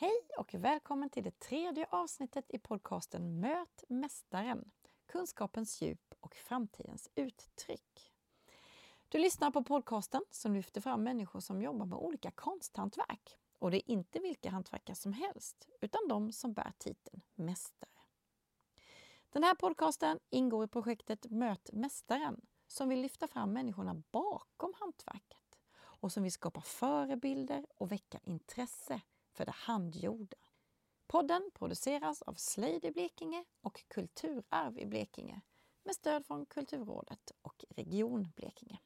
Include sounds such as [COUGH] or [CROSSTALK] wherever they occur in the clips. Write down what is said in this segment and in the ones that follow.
Hej och välkommen till det tredje avsnittet i podcasten Möt Mästaren, kunskapens djup och framtidens uttryck. Du lyssnar på podcasten som lyfter fram människor som jobbar med olika konsthantverk. Och det är inte vilka hantverkare som helst, utan de som bär titeln Mästare. Den här podcasten ingår i projektet Möt Mästaren som vill lyfta fram människorna bakom hantverket och som vill skapa förebilder och väcka intresse för det handgjorda. Podden produceras av Slöjd i Blekinge och Kulturarv i Blekinge med stöd från Kulturrådet och Region Blekinge.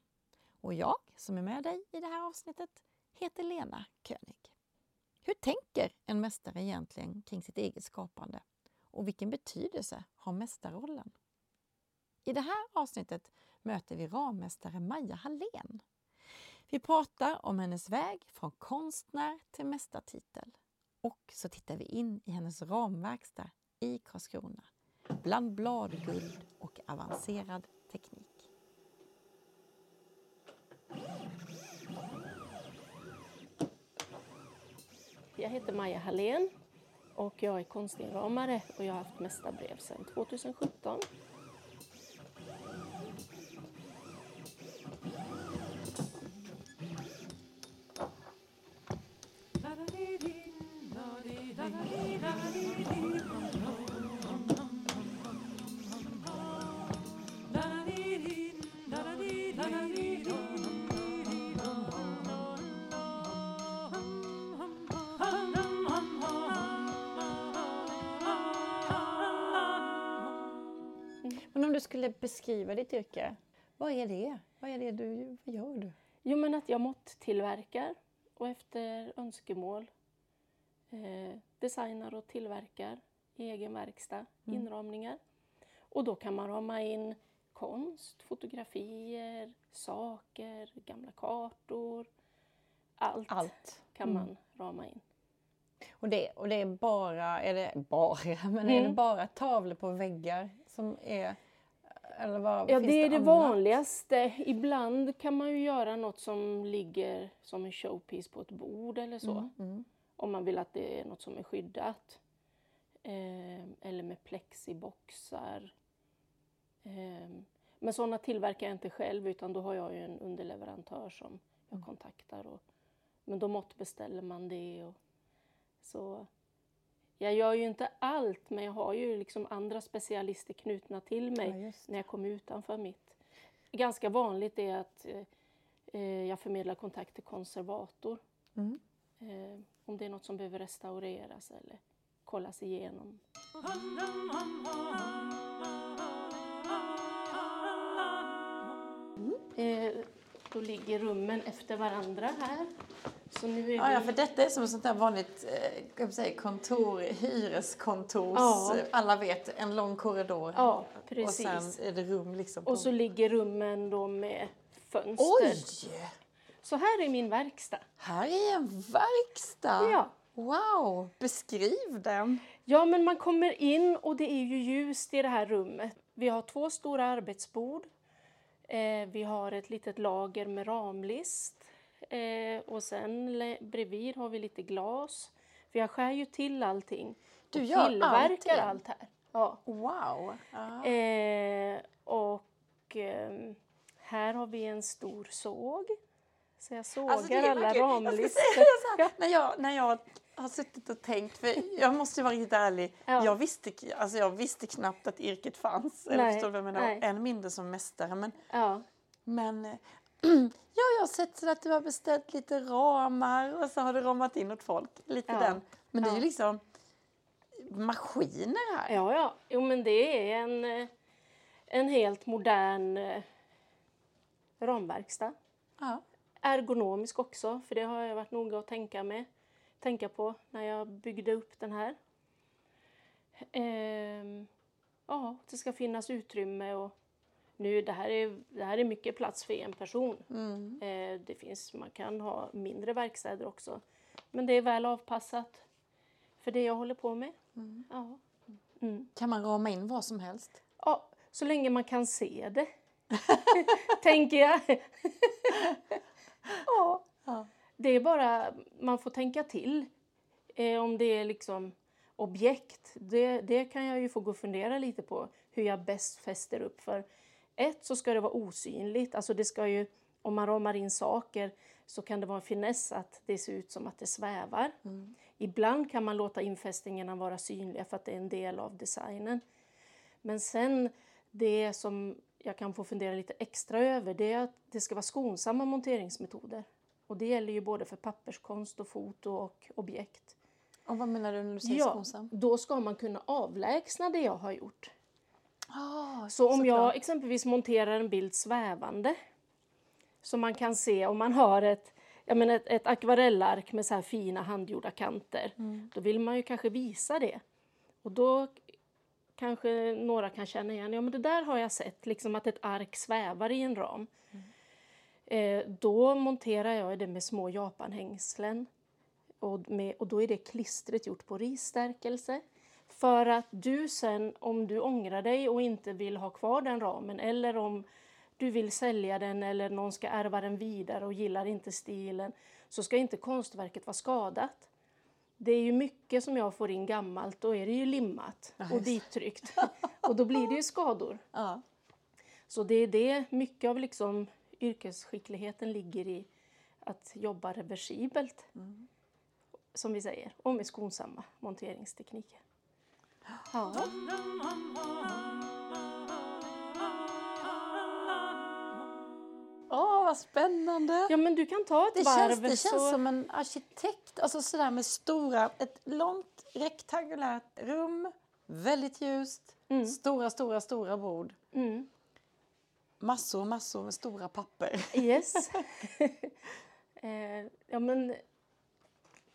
Och jag som är med dig i det här avsnittet heter Lena König. Hur tänker en mästare egentligen kring sitt eget skapande? Och vilken betydelse har mästarrollen? I det här avsnittet möter vi rammästare Maja Hallén. Vi pratar om hennes väg från konstnär till mästartitel. Och så tittar vi in i hennes ramverkstad i Karlskrona bland bladguld och avancerad teknik. Jag heter Maja Hallén och jag är konstinramare och jag har haft mästarbrev sedan 2017. Skulle beskriva ditt yrke, vad är det? Vad är det du, vad gör du? Jo, men att jag mått-tillverkar och efter önskemål eh, designar och tillverkar i egen verkstad inramningar. Och då kan man rama in konst, fotografier, saker, gamla kartor. Allt, Allt. kan man rama in. Och det, och det är bara, är det bara, [LAUGHS] men är det Mm. bara tavlor på väggar som är, eller vad Ja, det är det annat? vanligaste. Ibland kan man ju göra något som ligger som en showpiece på ett bord eller så. Mm. Om man vill att det är något som är skyddat. Eh, eller med plexiboxar. Eh, men sådana tillverkar jag inte själv utan då har jag ju en underleverantör som jag Mm. kontaktar. Och, men då måttbeställer man det. Och, så jag gör ju inte allt men jag har ju liksom andra specialister knutna till mig Ja, när jag kommer utanför mitt. Ganska vanligt är att eh, eh, jag förmedlar kontakt till konservator. Mm. Eh, om det är något som behöver restaureras eller kollas igenom. Eh, då ligger rummen efter varandra här. Så nu är Ja, vi... ja, för detta är som ett sånt där vanligt eh, kan man säga, kontor, hyreskontors, Ja. alla vet, en lång korridor. Ja, Och precis. sen är det rum liksom. På... Och så ligger rummen då med fönster. Oj! Så här är min verkstad. Här är en verkstad! Ja. Wow! Beskriv den! Ja, men man kommer in och det är ju ljust i det här rummet. Vi har två stora arbetsbord. Eh, vi har ett litet lager med ramlist. Eh, och sen bredvid har vi lite glas. För jag skär ju till allting. Du och gör tillverkar allt här. Ja. Wow! Eh, och ehm, här har vi en stor såg. Så jag sågar Alltså, är alla ska ramlistor. här, när, jag, när jag har suttit och tänkt, för jag måste vara riktigt ärlig, Ja. jag, visste, alltså jag visste knappt att yrket fanns, eller Nej, förstår du vad jag menar? nej. Än mindre som mästare. Men, Ja. men eh, [CLEARS THROAT] ja, jag har sett så att du har beställt lite ramar och så har du ramat in åt folk. Lite Ja. den. Men det är ju liksom maskiner här. Ja, ja. Jo, men det är en, eh, en helt modern eh, ramverkstad. Ja. Ergonomisk också, för det har jag varit noga att tänka, med, tänka på när jag byggde upp den här. Ehm, ja, det ska finnas utrymme och nu, det här är, det här är mycket plats för en person. Mm. Eh, det finns, man kan ha mindre verkstäder också. Men det är väl avpassat för det jag håller på med. Ja. Mm. Kan man rama in vad som helst? Ja, så länge man kan se det. [LAUGHS] Tänker jag. [LAUGHS] ja. Ja. Det är bara, man får tänka till. Eh, om det är liksom objekt, det, det kan jag ju få gå och fundera lite på hur jag bäst fäster upp. För ett så ska det vara osynligt, alltså det ska ju, om man ramar in saker så kan det vara en finess att det ser ut som att det svävar. Mm. Ibland kan man låta infästningarna vara synliga för att det är en del av designen. Men sen det som jag kan få fundera lite extra över det är att det ska vara skonsamma monteringsmetoder. Och det gäller ju både för papperskonst och foto och objekt. Och vad menar du när du säger Ja, skonsam? då ska man kunna avlägsna det jag har gjort. Ah, Så om jag såklart. exempelvis monterar en bild svävande så man kan se om man har ett, jag menar ett, ett akvarellark med så här fina handgjorda kanter. Mm. Då vill man ju kanske visa det. Och då kanske några kan känna igen, ja men det där har jag sett, liksom att ett ark svävar i en ram. Eh, då monterar jag det med små japanhängslen. Och, med, och då är det klistret gjort på risstärkelse. För att du sen, om du ångrar dig och inte vill ha kvar den ramen eller om du vill sälja den eller någon ska ärva den vidare och gillar inte stilen så ska inte konstverket vara skadat. Det är ju mycket som jag får in gammalt, då är det ju limmat Ja, och dittryckt. [LAUGHS] och då blir det ju skador. [LAUGHS] Ja. Så det är det, mycket av liksom yrkesskickligheten ligger i att jobba reversibelt, Mm. som vi säger, och med skonsamma monteringstekniker. Ja. Åh, vad spännande! ja, men du kan ta ett Det varv. känns, det känns så... som en arkitekt, alltså sådär med stora, ett långt rektangulärt rum, väldigt ljust, Mm. stora, stora, stora bord, Mm. massor, massor med stora papper. Yes. [LAUGHS] [LAUGHS] eh, ja, men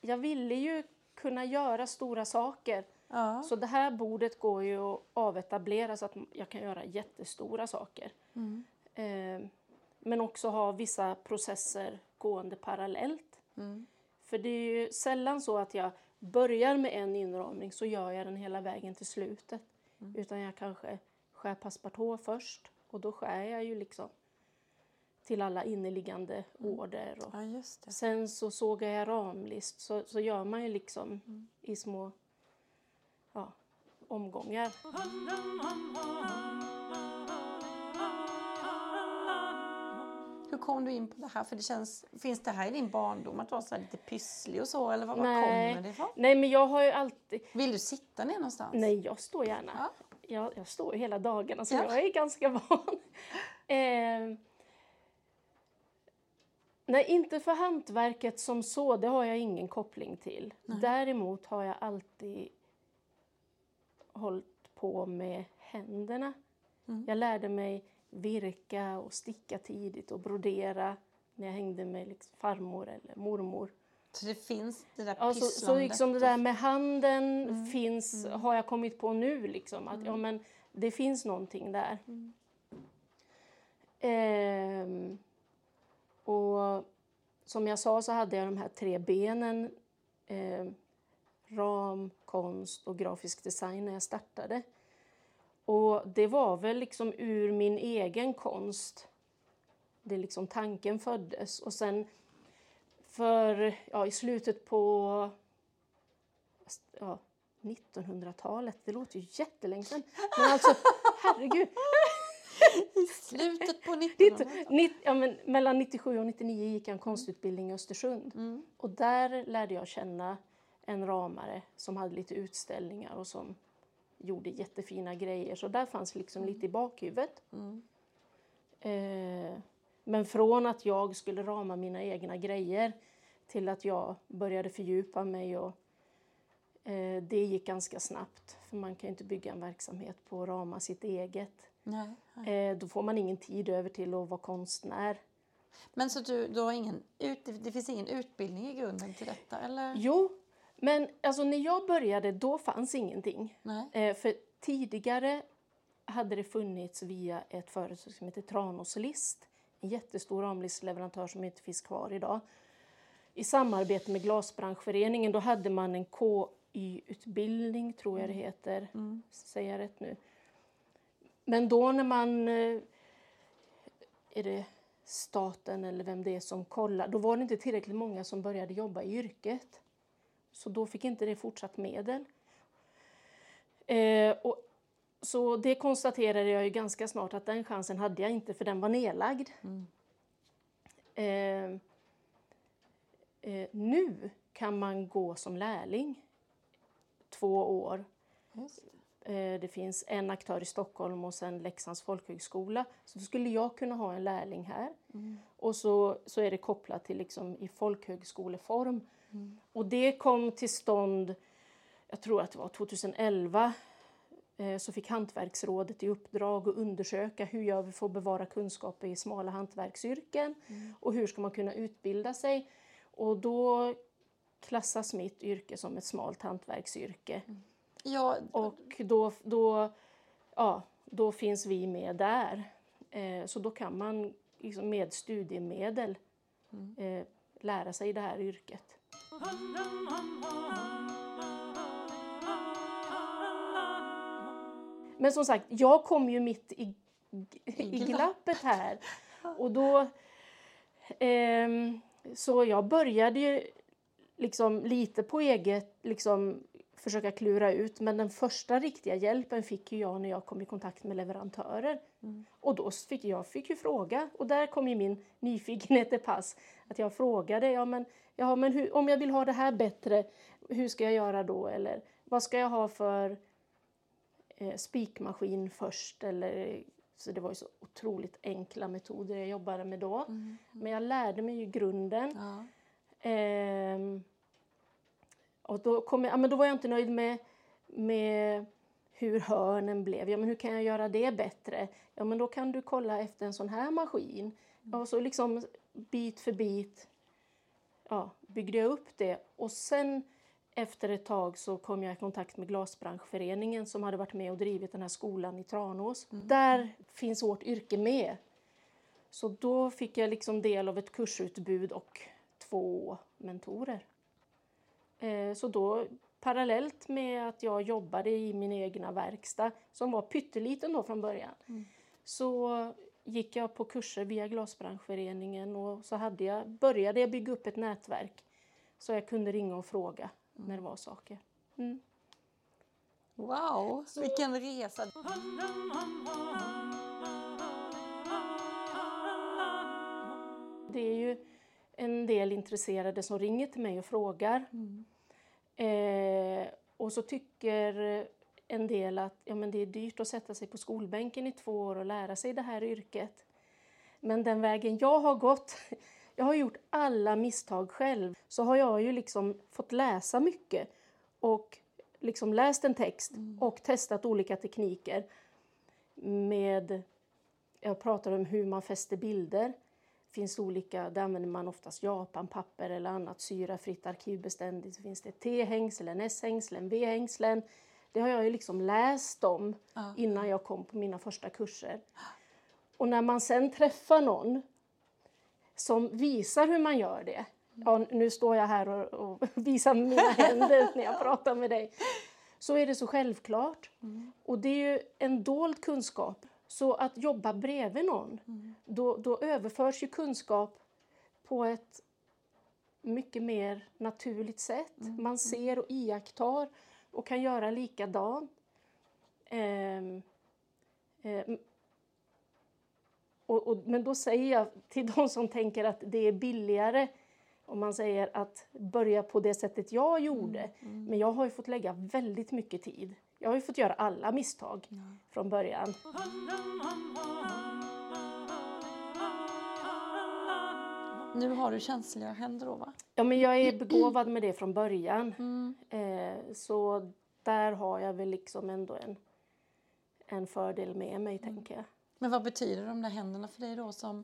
jag ville ju kunna göra stora saker. Ja. Så det här bordet går ju att avetablera så att jag kan göra jättestora saker. Mm. Eh, men också ha vissa processer gående parallellt. Mm. För det är ju sällan så att jag börjar med en inramning så gör jag den hela vägen till slutet. Utan jag kanske skär passepartout först och då skär jag ju liksom till alla inneliggande order. Och Ja, sen så sågar jag ramlist så, så gör man ju liksom i små omgångar. Hur kom du in på det här? För det känns, finns det här i din barndom att vara så här lite pysslig och så? Eller var, var Nej. kommer det ifrån? Nej men jag har ju alltid Vill du sitta ner någonstans? Nej, jag står gärna. Ja. Jag, jag står ju hela dagarna så Ja. jag är ganska van. [LAUGHS] eh, nej, inte för hantverket som så, det har jag ingen koppling till. Däremot har jag alltid hållit på med händerna. Mm. Jag lärde mig virka och sticka tidigt och brodera när jag hängde med liksom farmor eller mormor. Så det finns det där Ja, så, så pysslandet liksom det där med handen Mm. finns, har jag kommit på nu. Liksom, att, ja, men det finns någonting där. Mm. Ehm, och som jag sa så hade jag de här tre benen. ehm, ram, konst och grafisk design när jag startade. Och det var väl liksom ur min egen konst det liksom tanken föddes. Och sen för ja, i slutet på ja, 1900-talet, det låter ju jättelänge sedan. Men alltså, herregud. I slutet på Nitt- 1900-talet. nitt- ja, men mellan 97 och 99 gick jag en konstutbildning i Östersund. Mm. Och där lärde jag känna en ramare som hade lite utställningar och som gjorde jättefina grejer. Så där fanns liksom lite i bakhuvudet. Mm. Eh, men från att jag skulle rama mina egna grejer till att jag började fördjupa mig och eh, det gick ganska snabbt. För man kan ju inte bygga en verksamhet på att rama sitt eget. Nej, nej. Eh, då får man ingen tid över till att vara konstnär. Men så du, du har ingen ut, det- det finns ingen utbildning i grunden till detta? Eller? Jo, men alltså när jag började då fanns ingenting. Eh, för tidigare hade det funnits via ett företag som heter Tranås List, en jättestor ramlistleverantör som inte finns kvar idag. I samarbete med Glasbranschföreningen då hade man en KY-utbildning, tror jag det heter. Mm. Säger jag rätt nu? Men då när man... eh, Är det staten eller vem det är som kollar? Då var det inte tillräckligt många som började jobba i yrket. Så då fick inte det fortsatt medel. Eh, och, så det konstaterade jag ju ganska snart att den chansen hade jag inte för den var nedlagd. Mm. Eh, eh, nu kan man gå som lärling två år. Just. Eh, det finns en aktör i Stockholm och sen Leksands folkhögskola. Så då skulle jag kunna ha en lärling här. Mm. Och så, så är det kopplat till liksom i folkhögskoleform. Mm. Och det kom till stånd, jag tror att det var 2011, eh, så fick Hantverksrådet i uppdrag att undersöka hur gör vi för att bevara kunskaper i smala hantverksyrken Mm. och hur ska man kunna utbilda sig. Och då klassas mitt yrke som ett smalt hantverksyrke. Ja, Och då, då, ja, då finns vi med där. Eh, så då kan man liksom med studiemedel eh, lära sig det här yrket. Men som sagt, jag kom ju mitt i, i glappet här. Och då... ehm, så jag började ju liksom lite på eget liksom försöka klura ut. Men den första riktiga hjälpen fick ju jag när jag kom i kontakt med leverantörer. Och då fick jag fick ju fråga. Och där kom ju min nyfikenhet till pass. Att jag frågade, ja men, ja, men hur, om jag vill ha det här bättre, hur ska jag göra då? Eller vad ska jag ha för eh, spikmaskin först? Eller, så det var ju så otroligt enkla metoder jag jobbade med då. Men jag lärde mig ju grunden. ja. Ehm, och då, kom jag, ja, men då var jag inte nöjd med, med hur hörnen blev. Ja, men hur kan jag göra det bättre? Ja, men då kan du kolla efter en sån här maskin. Ja, och så liksom bit för bit ja, byggde jag upp det. Och sen efter ett tag så kom jag i kontakt med Glasbranschföreningen som hade varit med och drivit den här skolan i Tranås. Där finns vårt yrke med. Så då fick jag liksom del av ett kursutbud och två mentorer. Eh, Så då parallellt med att jag jobbade i min egna verkstad, som var pytteliten då från början, så gick jag på kurser via Glasbranschföreningen och så hade jag, började jag bygga upp ett nätverk så jag kunde ringa och fråga när det var saker. Mm. Wow, vilken resa! Det är ju en del intresserade som ringer till mig och frågar. Eh, och så tycker en del att ja, men det är dyrt att sätta sig på skolbänken i två år och lära sig det här yrket. Men den vägen jag har gått, [LAUGHS] jag har gjort alla misstag själv, så har jag ju liksom fått läsa mycket och liksom läst en text och testat olika tekniker med jag pratar om hur man fäster bilder. finns det olika, där använder man oftast japanpapper eller annat syrafritt arkivbeständigt. Så finns det T-hängslen, S-hängslen, V-hängslen. Det har jag ju liksom läst om Ja. innan jag kom på mina första kurser. Och när man sen träffar någon som visar hur man gör det. Ja, nu står jag här och, och [LAUGHS] visar mina händer när jag pratar med dig. Så är det så självklart. Och det är ju en dold kunskap. Så att jobba bredvid någon, då, då överförs ju kunskap på ett mycket mer naturligt sätt. Man ser och iakttar och kan göra likadant. Ehm, ehm, och, och, men då säger jag till de som tänker att det är billigare om man säger att börja på det sättet jag gjorde. Men jag har ju fått lägga väldigt mycket tid. Jag har ju fått göra alla misstag från början. Nu har du känsliga händer då va? Ja, men jag är begåvad med det från början. Mm. Eh, så där har jag väl liksom ändå en, en fördel med mig, tänker jag. Men vad betyder de där händerna för dig då som,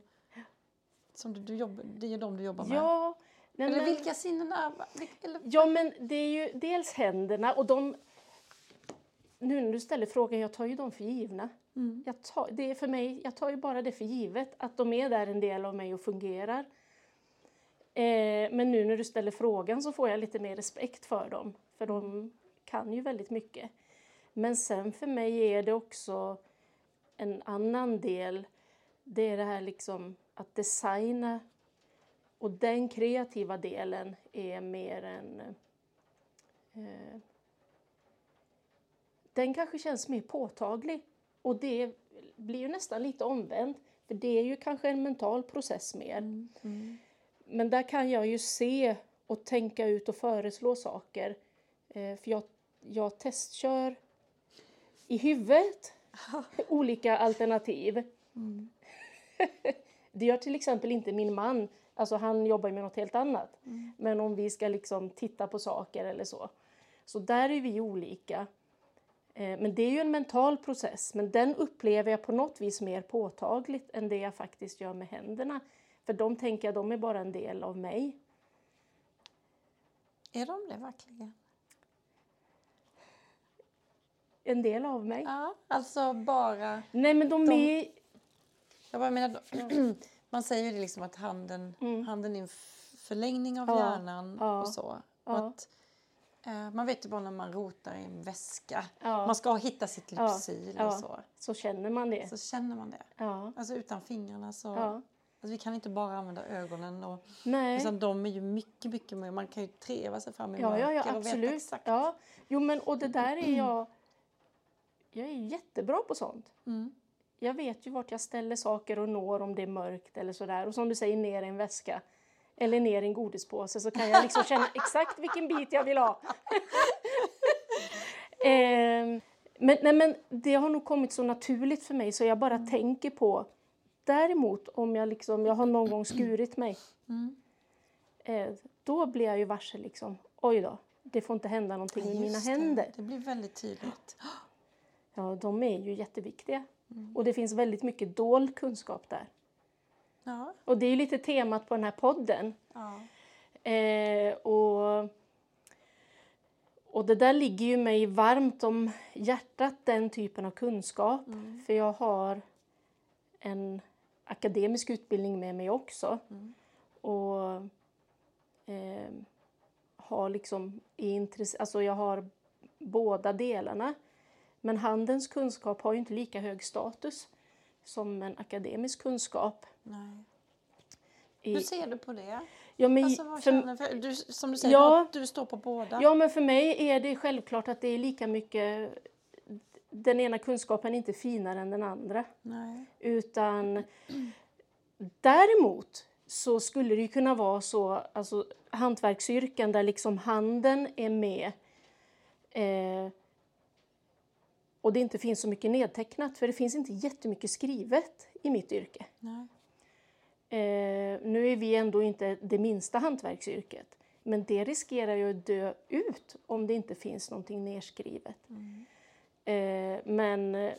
som du, du jobb, det är de du jobbar med? Ja, nej, eller men- vilka sinnen är vilka- eller, Ja, men det är ju dels händerna och de... Nu när du ställer frågan, jag tar ju dem för givna. Mm. Jag, tar, det är för mig, jag tar ju bara det för givet, att de är där en del av mig och fungerar. Eh, men nu när du ställer frågan så får jag lite mer respekt för dem, för de kan ju väldigt mycket. Men sen för mig är det också en annan del, det är det här liksom att designa och den kreativa delen är mer en eh, den kanske känns mer påtaglig. Och det blir ju nästan lite omvänt, för det är ju kanske en mental process mer. Mm. Mm. Men där kan jag ju se och tänka ut och föreslå saker. Eh, för jag, jag testkör i huvudet [LAUGHS] olika alternativ. Mm. [LAUGHS] Det gör till exempel inte min man. Alltså han jobbar med något helt annat. Mm. Men om vi ska liksom titta på saker eller så. Så där är vi olika. Eh, Men det är ju en mental process. Men den upplever jag på något vis mer påtagligt än det jag faktiskt gör med händerna. För de tänker jag, de är bara en del av mig. Är de det verkligen? En del av mig. Ja, alltså bara... Nej men de, De- är... Jag bara menar, [CLEARS THROAT] man säger ju liksom att handen, Mm. handen är en förlängning av Ja, hjärnan ja, och så. Och ja. att, eh, man vet ju bara när man rotar i en väska. Man ska hitta sitt lypsyl och så. så känner man det. Så känner man det. Ja, Alltså utan fingrarna så... Alltså, vi kan inte bara använda ögonen. Och, Nej. utan de är ju mycket, mycket mer... Man kan ju treva sig fram i Ja, ja, ja, mörker och veta absolut. exakt. Ja. Jo, men och det där är jag... Jag är jättebra på sånt. Mm. Jag vet ju vart jag ställer saker och når om det är mörkt eller sådär. Och som du säger, ner i en väska. Eller ner i en godispåse så kan jag liksom känna [LAUGHS] exakt vilken bit jag vill ha. [LAUGHS] Ehm, men, nej, men det har nog kommit så naturligt för mig så jag bara tänker på... Däremot om jag liksom, jag har någon gång skurit mig. Mm. Eh, då blir jag ju varse liksom, oj då, det får inte hända någonting med mina Just det. händer. Det blir väldigt tydligt. [GASPS] Ja, de är ju jätteviktiga. Mm. Och det finns väldigt mycket dold kunskap där. Ja. Och det är ju lite temat på den här podden. ja. Eh, och, och det där ligger ju mig varmt om hjärtat, den typen av kunskap. Mm. För jag har en akademisk utbildning med mig också. Mm. Och eh, har liksom intresse, alltså jag har båda delarna. Men handens kunskap har ju inte lika hög status som en akademisk kunskap. Nej. I, Hur ser du på det? ja, men, Alltså, för, känner, för, du, som du säger, Ja. du, du står på båda. ja, men för mig är det självklart att det är lika mycket... Den ena kunskapen är inte finare än den andra. Nej. Utan däremot så skulle det ju kunna vara så, alltså hantverksyrken där liksom handen är med eh, och det inte finns så mycket nedtecknat, för det finns inte jättemycket skrivet i mitt yrke. Eh, nu är vi ändå inte det minsta hantverksyrket, men det riskerar ju att dö ut om det inte finns någonting nerskrivet. Mm. Eh, men eh,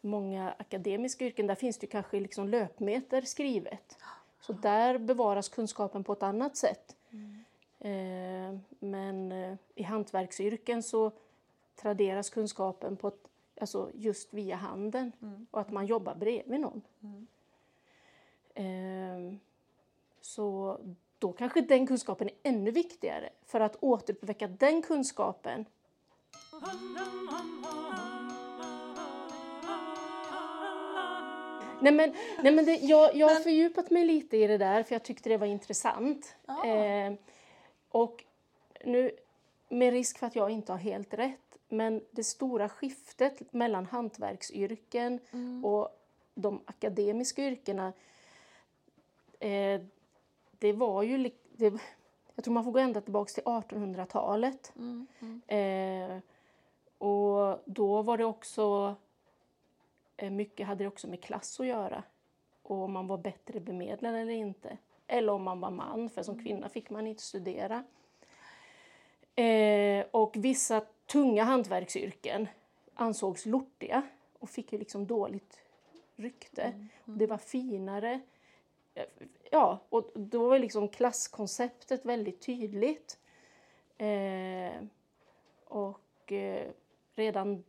många akademiska yrken, där finns det kanske liksom löpmeter skrivet. Så där bevaras kunskapen på ett annat sätt. Mm. Men i hantverksyrken så traderas kunskapen på ett, alltså just via handen Mm. och att man jobbar bredvid någon. Mm. Så då kanske den kunskapen är ännu viktigare för att återuppväcka den kunskapen Nej men, nej, men det, jag, jag har Men- fördjupat mig lite i det där för jag tyckte det var intressant. Ja. Eh, och nu, med risk för att jag inte har helt rätt, men det stora skiftet mellan hantverksyrken Mm. och de akademiska yrkena, eh, det var ju... Det, jag tror man får gå ända tillbaka till 1800-talet. Mm. Mm. Eh, och då var det också... Eh, mycket hade det också med klass att göra. Och om man var bättre bemedlad eller inte. Eller om man var man, för som kvinna fick man inte studera. Eh, och vissa tunga hantverksyrken ansågs lortiga och fick ju liksom dåligt rykte. Det var finare. Ja, och då var liksom klasskonceptet väldigt tydligt. Eh, och eh, redan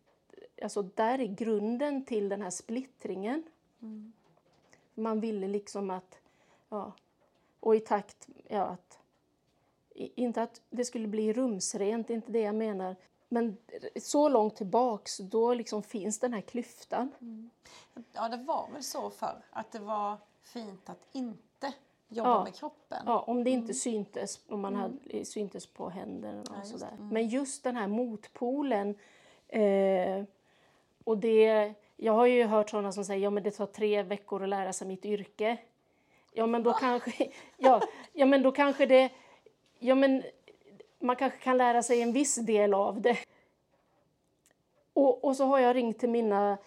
alltså där är grunden till den här splittringen. Mm. Man ville liksom att, ja, och i takt, ja att, inte att det skulle bli rumsrent, inte det jag menar. Men så långt tillbaks, då liksom finns den här klyftan. Ja, det var väl så förr att det var fint att inte jobba Ja. med kroppen. Ja, om det inte syntes, om man hade, syntes på händerna och Ja, sådär. Mm. Men just den här motpolen. Eh, och det, jag har ju hört sådana som säger ja men det tar tre veckor att lära sig mitt yrke. Ja men då kanske, [LAUGHS] ja, ja, men då kanske det, ja men man kanske kan lära sig en viss del av det. Och, och så har jag ringt till mina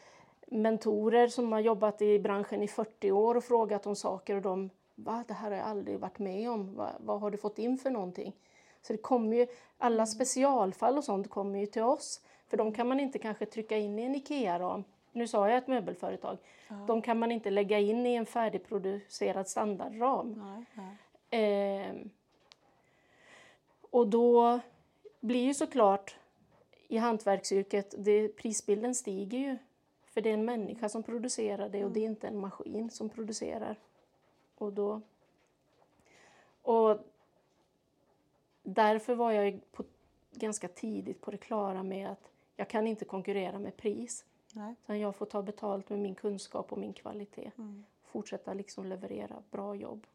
mentorer som har jobbat i branschen i 40 år och frågat om saker och de Va? Det här har jag aldrig varit med om. Va? Vad har du fått in för någonting? Så det kommer ju, alla specialfall och sånt kommer ju till oss. För de kan man inte kanske trycka in i en IKEA-ram. Nu sa jag ett möbelföretag. De kan man inte lägga in i en färdigproducerad standardram. Nej, nej. Ehm, och då blir ju såklart i hantverksyrket, det, prisbilden stiger ju. För det är en människa som producerar det och det är inte en maskin som producerar. Och då... Och därför var jag på, ganska tidigt på det klara med att jag kan inte konkurrera med pris. nej. Utan jag får ta betalt med min kunskap och min kvalitet. Mm. Fortsätta liksom leverera bra jobb.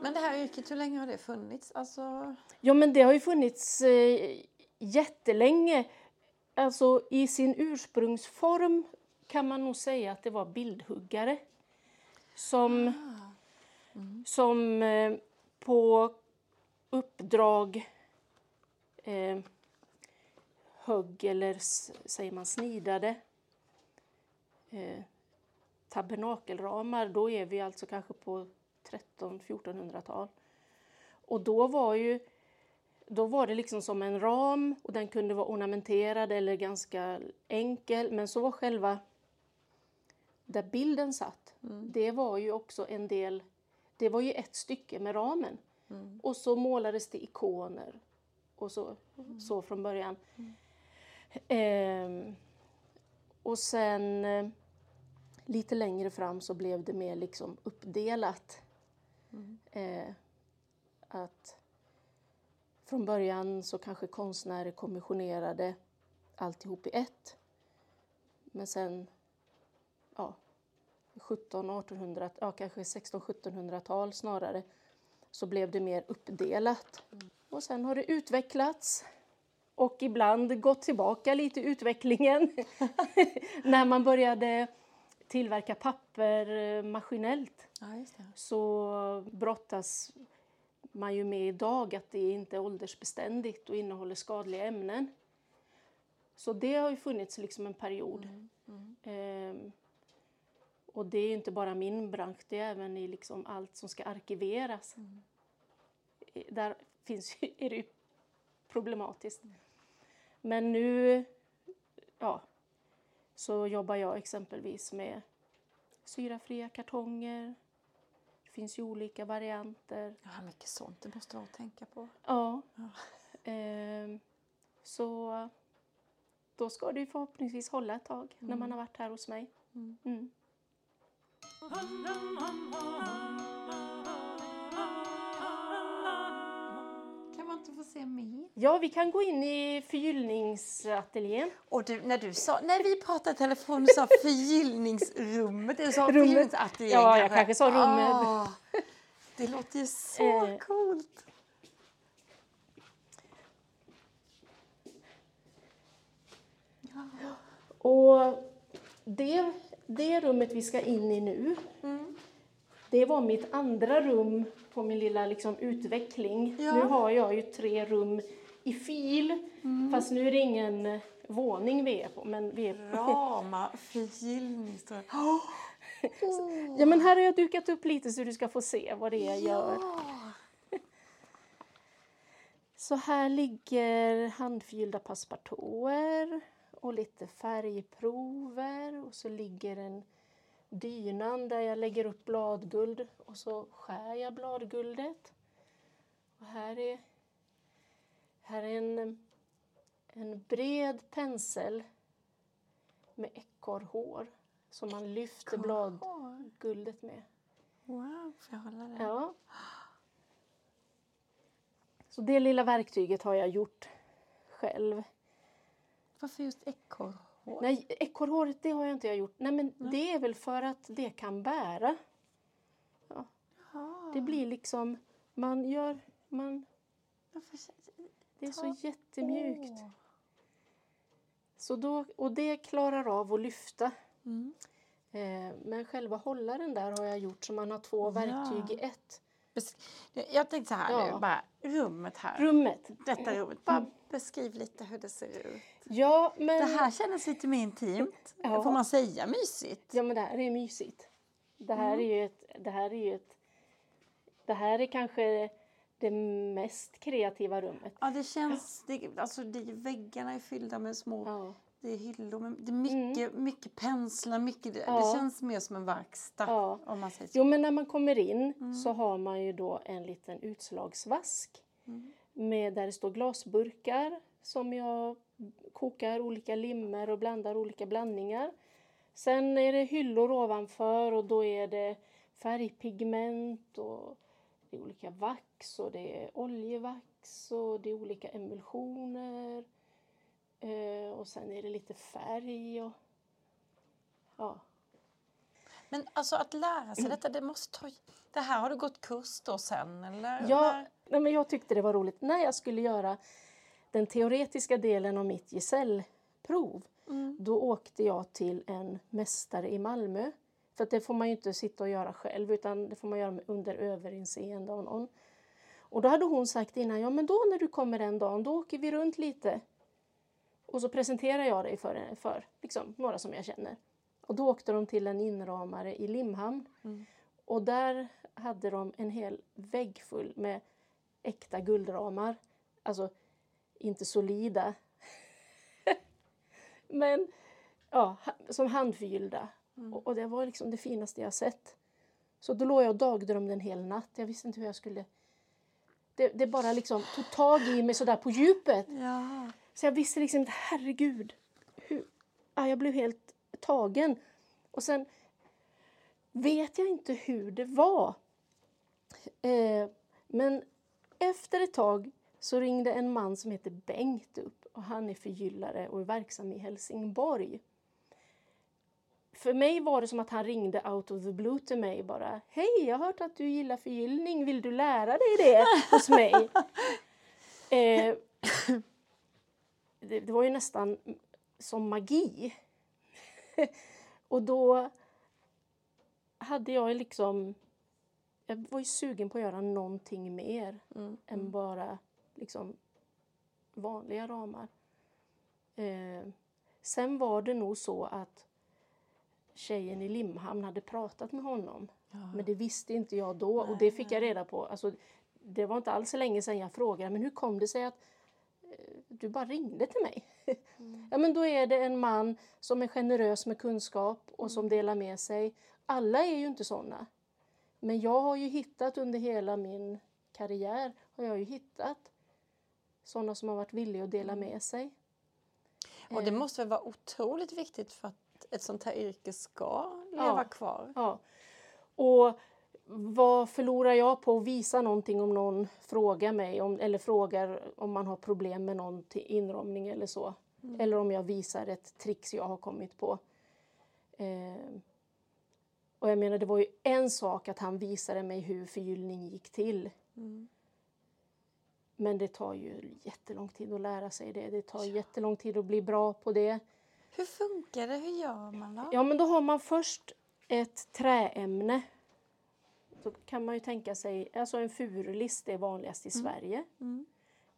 Men det här yrket, hur länge har det funnits? Alltså, Ja, men det har ju funnits eh, jättelänge. Alltså i sin ursprungsform kan man nog säga att det var bildhuggare som, som eh, på uppdrag eh, högg eller säger man snidade eh, tabernakelramar. Då är vi alltså kanske på 1300-1400-tal. Och då var ju då var det liksom som en ram och den kunde vara ornamenterad eller ganska enkel. Men så var själva där bilden satt, det var ju också en del, det var ju ett stycke med ramen. Och så målades det ikoner och så, så från början. Ehm, och sen eh, lite längre fram så blev det mer liksom uppdelat. Eh, att från början så kanske konstnärer kommissionerade alltihop i ett. Men sen, ja, 1700-1800, ja kanske 1600-1700-tal snarare, så blev det mer uppdelat. Och sen har det utvecklats och ibland gått tillbaka lite i utvecklingen [LAUGHS] [LAUGHS] när man började tillverka papper eh, maskinellt ja, så brottas man ju med idag att det inte är åldersbeständigt och innehåller skadliga ämnen. Så det har ju funnits liksom en period. Ehm, och det är ju inte bara min bransch, det är även i liksom allt som ska arkiveras. I- Där finns, [LAUGHS] är det ju problematiskt. Men nu ja, så jobbar jag exempelvis med syrafria kartonger. Det finns ju olika varianter. Ja, mycket sånt det måste vara att tänka på. Ja. Ehm, så då ska det ju förhoppningsvis hålla ett tag när man har varit här hos mig. Mm. Kan man inte få se mer? Ja, vi kan gå in i förgyllningsateljén. Och du, när du sa, när vi pratade i telefon sa [LAUGHS] förgyllningsrummet, du sa Rummet. förgyllningsateljén Ja, jag kanske sa rummet. Ah, [LAUGHS] det låter ju så Eh. coolt. Och det, det rummet vi ska in i nu, det var mitt andra rum på min lilla liksom, utveckling. Ja. Nu har jag ju tre rum i fil, fast nu är det ingen våning vi är på. Men vi är Rama förgyllningsrum. [GASPS] Oh, Ja, men här har jag dukat upp lite så du ska få se vad det är jag gör. [LAUGHS] Så här ligger handfyllda passepartouter och lite färgprover och så ligger en dynan där jag lägger upp bladguld och så skär jag bladguldet. Och här är, här är en, en bred pensel med ekorrhår som man lyfter bladguldet med. Wow, får jag hålla det? Ja. Så det lilla verktyget har jag gjort själv. Varför just ekorrhår? Ekorrhår? Nej, ekorrhåret det har jag inte gjort. Nej, men det är väl för att det kan bära. Ah. Det blir liksom, man gör, man, det är så jättemjukt. Åh. Så då, och det klarar av att lyfta. Mm. Eh, men själva hållaren där har jag gjort så man har två Ja. verktyg i ett. Jag tänkte så här Ja. nu, bara rummet här. Rummet. Detta rummet. Bara beskriv lite hur det ser ut. Ja, men, Det här känns lite mer intimt. Ja. Får man säga mysigt? ja, men det här är mysigt. Det här Mm. är ju ett, det här är ju ett, det här är kanske det mest kreativa rummet. Ja, det känns... Det, alltså, det, väggarna är fyllda med små... Ja. Det är hyllor. med- Det är mycket, mycket penslar. Mycket, det, Ja. det känns mer som en verkstad. Ja. Om man säger så. Jo, men när man kommer in Mm. så har man ju då en liten utslagsvask Mm. med, där det står glasburkar som jag kokar olika limmer och blandar olika blandningar. Sen är det hyllor ovanför och då är det färgpigment och det är olika vax och det är oljevax och det är olika emulsioner. Eh, och sen är det lite färg och ja. Men alltså att lära sig detta, det måste ta... Det här har du gått kurs då sen, eller? Ja, nej, men jag tyckte det var roligt. När jag skulle göra den teoretiska delen av mitt gesällprov Mm. då åkte jag till en mästare i Malmö. För att det får man ju inte sitta och göra själv utan det får man göra under överinseende av någon. Och då hade hon sagt innan, ja men då när du kommer den dagen, då åker vi runt lite. Och så presenterar jag dig för, för liksom, några som jag känner. Och då åkte de till en inramare i Limhamn. Mm. Och där hade de en hel vägg full med äkta guldramar. Alltså inte solida. [LAUGHS] Men ja, som handförgyllda. Och, och det var liksom det finaste jag sett. Så då låg jag och dagdrömde en hel natt. Jag visste inte hur jag skulle... Det, det bara liksom tog tag i mig sådär på djupet. Ja. Så jag visste liksom inte, herregud. Hur? Ja, jag blev helt tagen. Och sen vet jag inte hur det var. Eh, men efter ett tag så ringde en man som heter Bengt upp och han är förgyllare och är verksam i Helsingborg. För mig var det som att han ringde out of the blue till mig bara. Hej, jag har hört att du gillar förgyllning. Vill du lära dig det hos mig? [LAUGHS] Eh, det, det var ju nästan som magi. [LAUGHS] och då hade jag liksom... Jag var ju sugen på att göra någonting mer Mm. än bara liksom vanliga ramar. Eh, sen var det nog så att tjejen i Limhamn hade pratat med honom. Ja. Men det visste inte jag då och det fick jag reda på. Alltså, det var inte alls så länge sedan jag frågade men hur kom det sig att du bara ringde till mig? ja men då är det en man som är generös med kunskap och som delar med sig. Alla är ju inte sådana. Men jag har ju hittat under hela min karriär har jag ju hittat sådana som har varit villiga att dela med sig. Och det Eh, måste väl vara otroligt viktigt för att ett sånt här yrke ska leva kvar? Ja. Och vad förlorar jag på att visa någonting om någon frågar mig om, eller frågar om man har problem med någon till inramning eller så. Eller om jag visar ett trix jag har kommit på. Eh, och jag menar, det var ju en sak att han visade mig hur förgyllning gick till. Mm. Men det tar ju jättelång tid att lära sig det. Det tar jättelång tid att bli bra på det. Hur funkar det? Hur gör man då? Ja, men då har man först ett träämne. Då kan man ju tänka sig, alltså en furulist är vanligast i Sverige. Mm.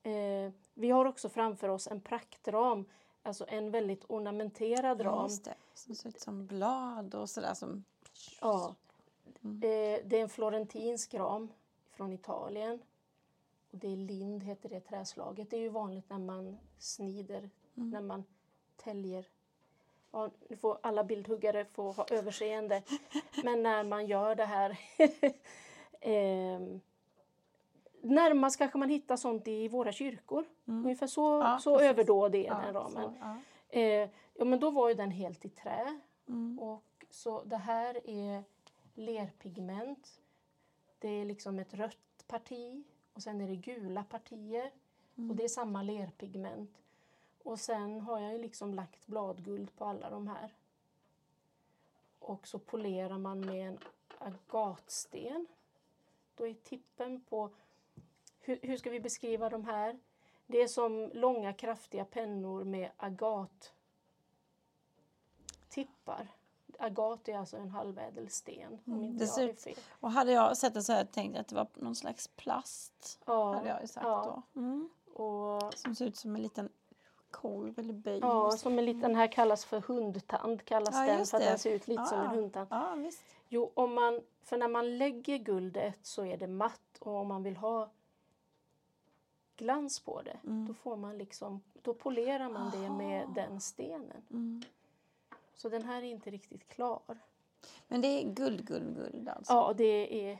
Eh, vi har också framför oss en praktram, alltså en väldigt ornamenterad ram. Det. Som ser ut som blad och sådär som... Ja. Eh, det är en florentinsk ram från Italien. Och det är lind, heter det träslaget. Det är ju vanligt när man snider, när man täljer. Ja, nu får alla bildhuggare få ha överseende. Men när man gör det här... [LAUGHS] ehm, närmast kanske man hittar sånt i våra kyrkor. Ungefär så, Ja, så precis. är Ja, den ramen. så, ja. Eh, ja, men då var ju den helt i trä. Mm. Och så det här är lerpigment. Det är liksom ett rött parti och sen är det gula partier. Och det är samma lerpigment. Och sen har jag ju liksom lagt bladguld på alla de här. Och så polerar man med en agatsten. Då är tippen på... Hur, hur ska vi beskriva de här? Det är som långa kraftiga pennor med agat tippar. Agat är alltså en halvädelsten, om Mm, inte det jag är fel. Och hade jag sett det så tänkt jag att det var någon slags plast. Ja, Hade jag sagt ja. då. Mm. Och, Som ser ut som en liten korv eller böj. ja, som en liten, den här kallas för hundtand, kallas Ja, den för att den ser ut lite som en Ja. hundtand. Ja, visst. Jo, om man, för när man lägger guldet så är det matt och om man vill ha glans på det Mm. då får man liksom, då polerar man det med Aha. den stenen. Mm. Så den här är inte riktigt klar. Men det är guld, guld, guld alltså? Ja, det är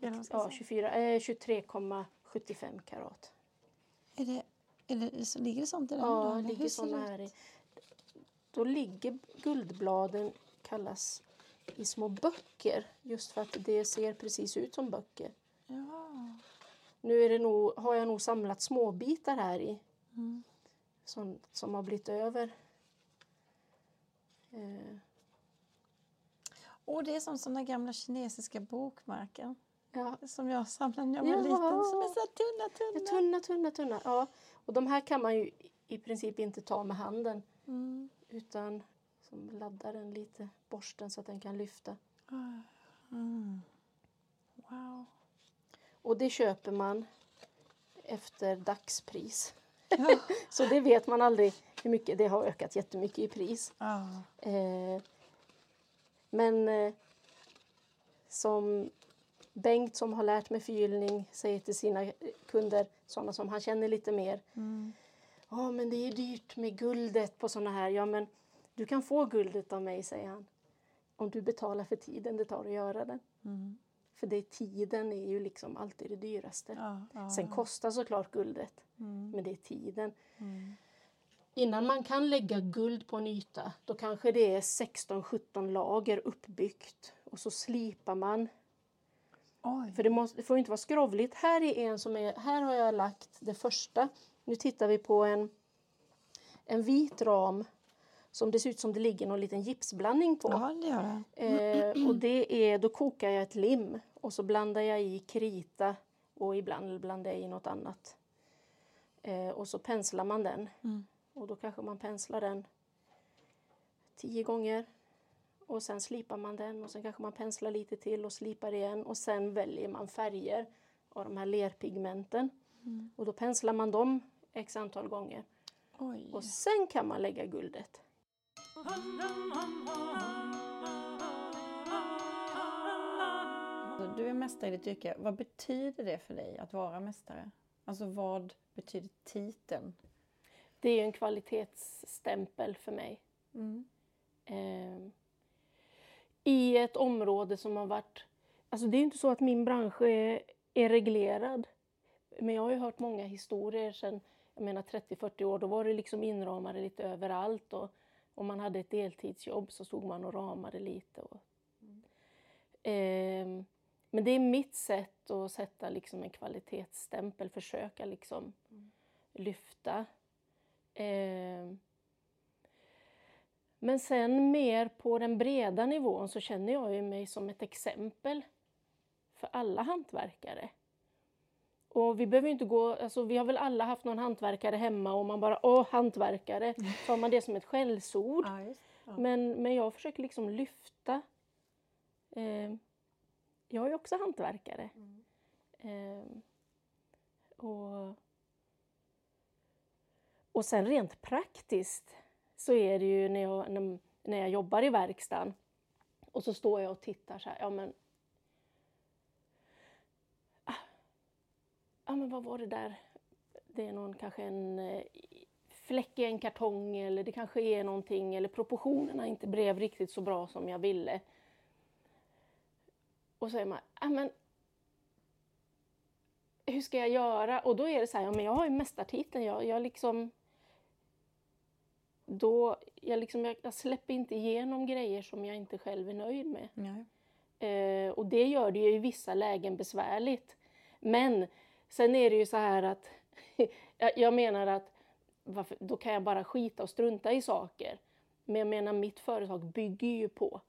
ja, säga. 24, eh, 23,75 karat. Är det, så ligger det sånt i den? då, Ja, eller hur ligger såna här i. Då ligger guldbladen, kallas i små böcker just för att det ser precis ut som böcker. Ja. Nu är det nog, har jag nog samlat småbitar här i Mm. som, som har blivit över. Eh, Och det är som såna gamla kinesiska bokmärken ja, som jag samlade när jag var Ja. liten. Som är så tunna, tunna. tunna, tunna, tunna. Ja. Och de här kan man ju i princip inte ta med handen Mm. utan som laddar den lite, borsten så att den kan lyfta. Mm. Wow. Och det köper man efter dagspris. Ja. [LAUGHS] Så det vet man aldrig hur mycket det har ökat jättemycket i pris. Ja. Eh, men eh, som Bengt som har lärt mig förgyllning säger till sina kunder, sådana som han känner lite mer. Mm. Ja, men det är dyrt med guldet på sådana här. Ja, men du kan få guldet av mig, säger han. Om du betalar för tiden det tar att göra det. Mm. För det tiden är ju liksom alltid det dyraste. Ja, ja, Sen kostar såklart guldet, Mm. men det är tiden. Mm. Innan man kan lägga guld på en yta, då kanske det är 16-17 lager uppbyggt. Och så slipar man. Oj. För det, måste, det får inte vara skrovligt. Här är en som är, här har jag lagt det första. Nu tittar vi på en, en vit ram som det ser ut som det ligger någon liten gipsblandning på. Ja, det gör det. Eh, och det är, då kokar jag ett lim och så blandar jag i krita och ibland blandar jag i något annat. Eh, och så penslar man den. Mm. Och då kanske man penslar den tio gånger. Och sen slipar man den och sen kanske man penslar lite till och slipar igen. Och sen väljer man färger av de här lerpigmenten. Mm. Och då penslar man dem x antal gånger. Oj. Och sen kan man lägga guldet. Du är mästare i ditt yrke. Vad betyder det för dig att vara mästare? Alltså vad betyder titeln? Det är en kvalitetsstämpel för mig. Mm. eh, i ett område som har varit... Alltså det är inte så att min bransch är, är reglerad. Men jag har ju hört många historier jag menar 30-40 år. Då var det liksom inramade lite överallt. Och om man hade ett deltidsjobb så stod man och ramade lite. Och, Ehm, men det är mitt sätt att sätta liksom en kvalitetsstämpel, försöka liksom lyfta. Ehm, men sen mer på den breda nivån så känner jag ju mig som ett exempel för alla hantverkare. Och vi behöver inte gå, alltså vi har väl alla haft någon hantverkare hemma och man bara åh hantverkare, [LAUGHS] har man det som ett skällsord. Ja, just. Ja. Men, men jag försöker liksom lyfta. Eh, jag är också hantverkare. Eh, och, och sen rent praktiskt så är det ju när jag, när, när jag jobbar i verkstaden och så står jag och tittar så här, ja men ah, Ja men vad var det där? Det är någon kanske en eh, fläck i en kartong eller det kanske är någonting eller proportionerna inte blev riktigt så bra som jag ville. Och så är man, ja men hur ska jag göra? Och då är det så här, ja men jag har ju mästartiteln, jag, jag liksom då, jag, liksom, jag, jag släpper inte igenom grejer som jag inte själv är nöjd med. Eh, och det gör det ju i vissa lägen besvärligt. Men sen är det ju så här att [LAUGHS] jag, menar att varför, då kan jag bara skita och strunta i saker. Men jag menar, mitt företag bygger ju på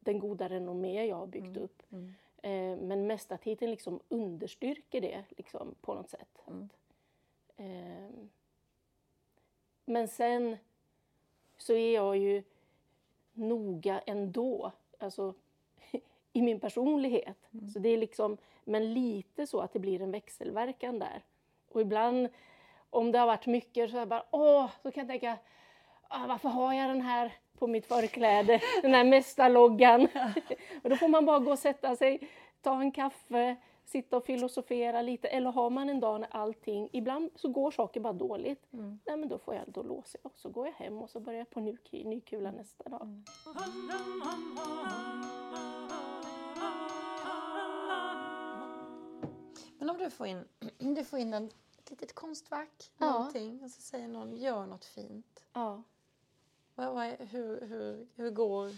den goda renommé jag har byggt Mm. upp. Mm. Eh, men mästartiteln liksom understryker det liksom, på något sätt. Mm. Eh, men sen så är jag ju noga ändå, alltså [LAUGHS] i min personlighet. Mm. Så det är liksom, men lite så att det blir en växelverkan där. Och ibland, om det har varit mycket, så är jag bara åh, så kan jag tänka, ah, varför har jag den här på mitt förkläde, den här mästarloggan? [LAUGHS] [LAUGHS] och då får man bara gå och sätta sig, ta en kaffe, sitta och filosofera lite. Eller har man en dag när allting, ibland så går saker bara dåligt. Mm. Nej men då får jag, då låser jag och så går jag hem och så börjar jag på ny, ny kula nästa dag. Mm. Men om du får in, [CLEARS THROAT] du får in en, ett litet konstverk, Ja. någonting, och så säger någon gör något fint. Ja. Vad, vad, är- hur, hur, hur går,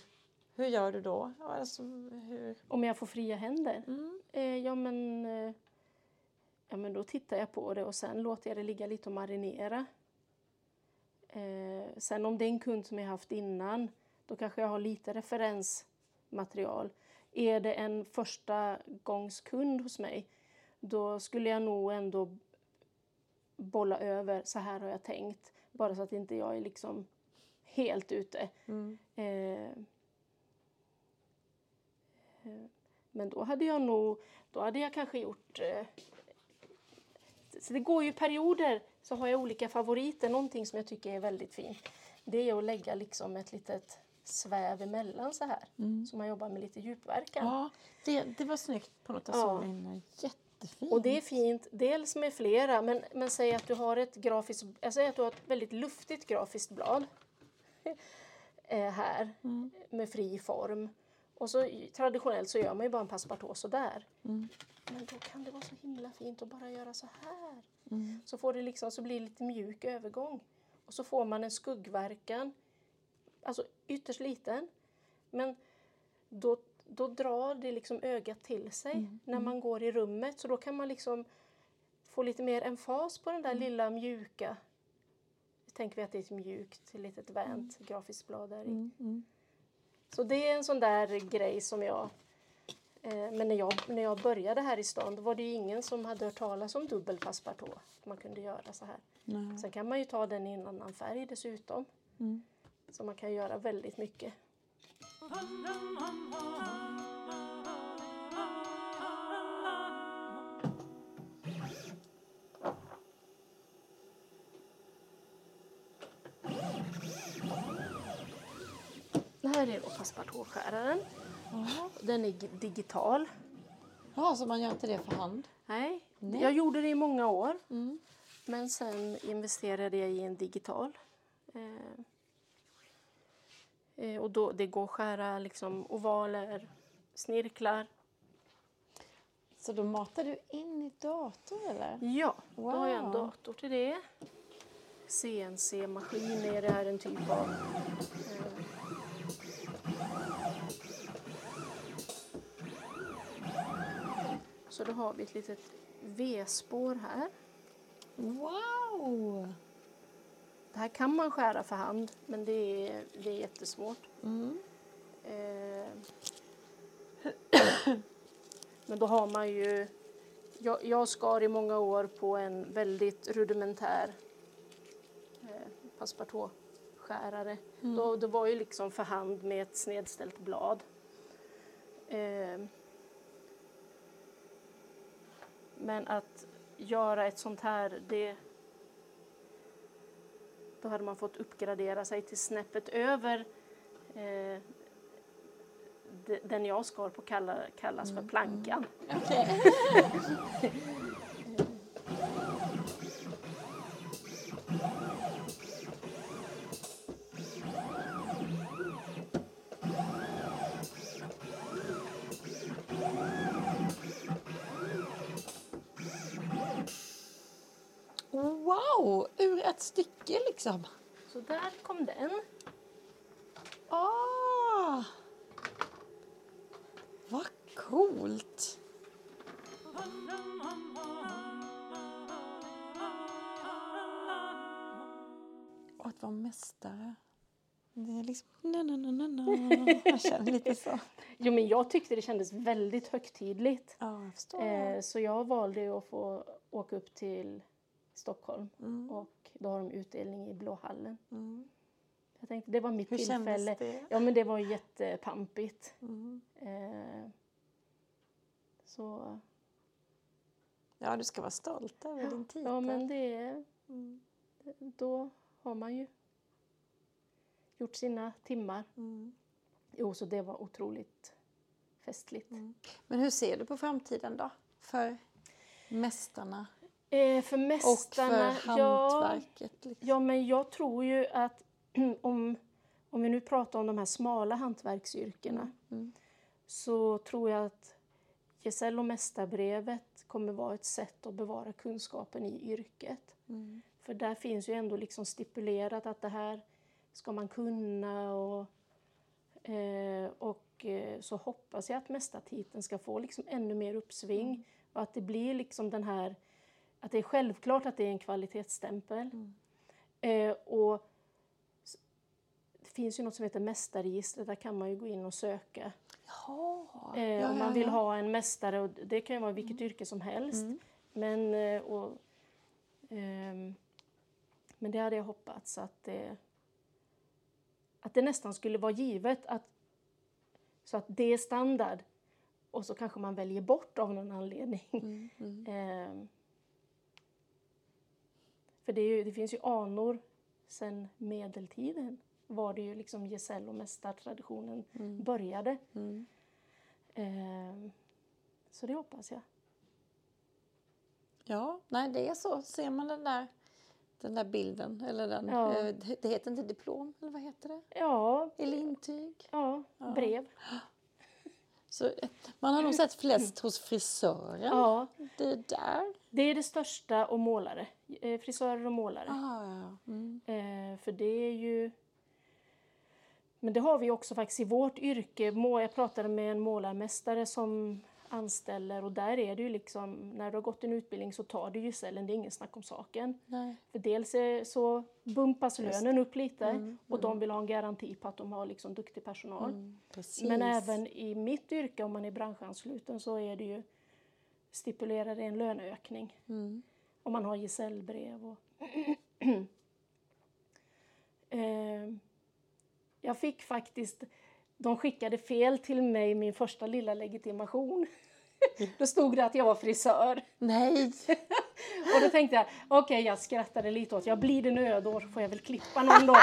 hur gör du då? Alltså, hur, Om jag får fria händer? mm. Eh, ja, men, eh, ja men då tittar jag på det och sen låter jag det ligga lite och marinera. Eh, sen om det är en kund som jag haft innan, då kanske jag har lite referensmaterial. Är det en första gångs kund hos mig, då skulle jag nog ändå bolla över, så här har jag tänkt. Bara så att inte jag är liksom helt ute. Mm. Eh, men då hade jag nog, då hade jag kanske gjort... Eh, så det går ju perioder, så har jag olika favoriter. Någonting som jag tycker är väldigt fint, det är att lägga liksom ett litet sväv emellan så här. Mm. Så man jobbar med lite djupverkan. Ja, det, det var snyggt på något Ja. Jättefint. Och det är fint, dels med flera, men, men säg att du har ett grafiskt, jag säger att du har ett väldigt luftigt grafiskt blad [LAUGHS] eh, här Mm. med fri form. Och så traditionellt så gör man ju bara en passepartout sådär. Mm. Men då kan det vara så himla fint att bara göra så här. Mm. Så, får det liksom, så blir det lite mjuk övergång. Och så får man en skuggverkan, alltså ytterst liten. Men då, då drar det liksom ögat till sig Mm, när man går i rummet. Så då kan man liksom få lite mer emfas på den Mm. där lilla mjuka. Tänker vi att det är ett mjukt, litet vänt grafiskt blad där i. Så det är en sån där grej som jag... Eh, men när jag, när jag började här i stan då var det ju ingen som hade hört talas om dubbel passepartout. Att man kunde göra så här. Nej. Sen kan man ju ta den i en annan färg dessutom. Mm. Så man kan göra väldigt mycket. Det är då passepartoutskäraren. Den är gi- digital. ja, så man gör inte det för hand? Nej, Nej. jag gjorde det i många år. Mm. Men sen investerade jag i en digital. Eh, eh, och då, det går att skära liksom ovaler, snirklar. Så då matar du in i datorn eller? Ja, då har jag en Wow. dator till det. CNC-maskin är det här en typ av. Eh, Så då har vi ett litet V-spår här. Wow! Det här kan man skära för hand, men det är, det är jättesvårt. Mm. Eh, Men då har man ju... Jag, jag skar i många år på en väldigt rudimentär eh, passepartout-skärare. Då, det var ju liksom för hand med ett snedställt blad. Eh, men att göra ett sånt här, det... Då hade man fått uppgradera sig till snäppet över eh, de- den jag skar på kallas för plankan. Okej. [LAUGHS] liksom. Så där kom den. Ah! Vad coolt! att vara mästare? Det är liksom... Na, na, na, na, na. Jag känner lite så. [LAUGHS] Jo, men jag tyckte det kändes väldigt högtidligt. Ja, jag. Eh, så jag valde att få åka upp till Stockholm Mm. och då har de utdelning i Blåhallen. Mm. Jag tänkte det var mitt Hur tillfälle. det? Ja, men det var jättepampigt. Mm. Eh, så Ja, du ska vara stolt över din titel. ja, men det Mm. då har man ju gjort sina timmar. Mm. Jo, så det var otroligt festligt. Mm. Men hur ser du på framtiden då? För mästarna Eh, för och mästarna, för ja, hantverket? Liksom. ja, men jag tror ju att [CLEARS THROAT] om, om vi nu pratar om de här smala hantverksyrkena Mm. så tror jag att gesäll och mästarbrevet kommer vara ett sätt att bevara kunskapen i yrket. Mm. För där finns ju ändå liksom stipulerat att det här ska man kunna och, eh, och eh, så hoppas jag att mästartiteln ska få liksom ännu mer uppsving Mm. och att det blir liksom den här att det är självklart att det är en kvalitetsstämpel. Mm. Eh, och det finns ju något som heter mästarregistret, där kan man ju gå in och söka Jaha. eh, ja, om man vill ja. ha en mästare. Och det kan ju vara vilket yrke som helst. Mm. Men, eh, och, ehm, men det hade jag hoppats att det, att det nästan skulle vara givet att, så att det är standard och så kanske man väljer bort av någon anledning. Mm. [LAUGHS] För det, ju, det finns ju anor sedan medeltiden var det ju liksom gesäll och mästartraditionen Mm. började. Mm. Ehm, så det hoppas jag. Ja, nej det är så. Ser man den där, den där bilden, eller den, Ja. eh, det heter inte diplom, eller vad heter det? Ja, Eller intyg. ja, Ja. Så, man har nog sett flest hos frisören. Ja, Det där. det är det största och målare. Eh, frisörer och målare. Ah, ja. Mm. Eh, för det är ju... Men det har vi också faktiskt i vårt yrke. Jag pratade med en målarmästare som anställer och där är det ju liksom, när du har gått en utbildning så tar du gesällen, det är ingen snack om saken. Nej. För dels är, så bumpas Just lönen upp lite Mm, och de vill ha en garanti på att de har liksom duktig personal. Mm. Men även i mitt yrke, om man är branschansluten, så är det ju stipulerade en löneökning Mm. om man har gesällbrev. Och [CLEARS THROAT] eh, jag fick faktiskt, de skickade fel till mig min första lilla legitimation. [LAUGHS] Då stod det att jag var frisör. Nej! [LAUGHS] Och då tänkte jag, okej jag skrattade lite åt, jag blir det nödår får jag väl klippa någon [LAUGHS] dag.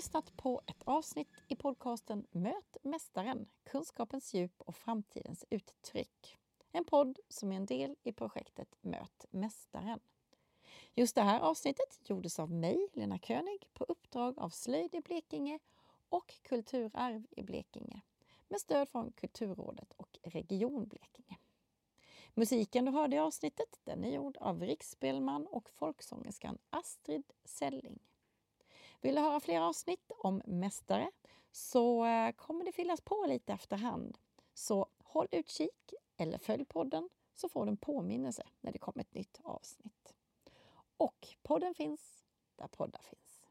Lyssnat på ett avsnitt i podcasten Möt Mästaren, kunskapens djup och framtidens uttryck. En podd som är en del i projektet Möt Mästaren. Just det här avsnittet gjordes av mig, Lena König, på uppdrag av Slöjd i Blekinge och Kulturarv i Blekinge med stöd från Kulturrådet och Region Blekinge. Musiken du hörde i avsnittet den är gjord av riksspelman och folksångerskan Astrid Selling. Vill du höra fler avsnitt om mästare så eh, kommer det fyllas på lite efterhand. Så håll utkik eller följ podden så får du en påminnelse när det kommer ett nytt avsnitt. Och podden finns där poddar finns.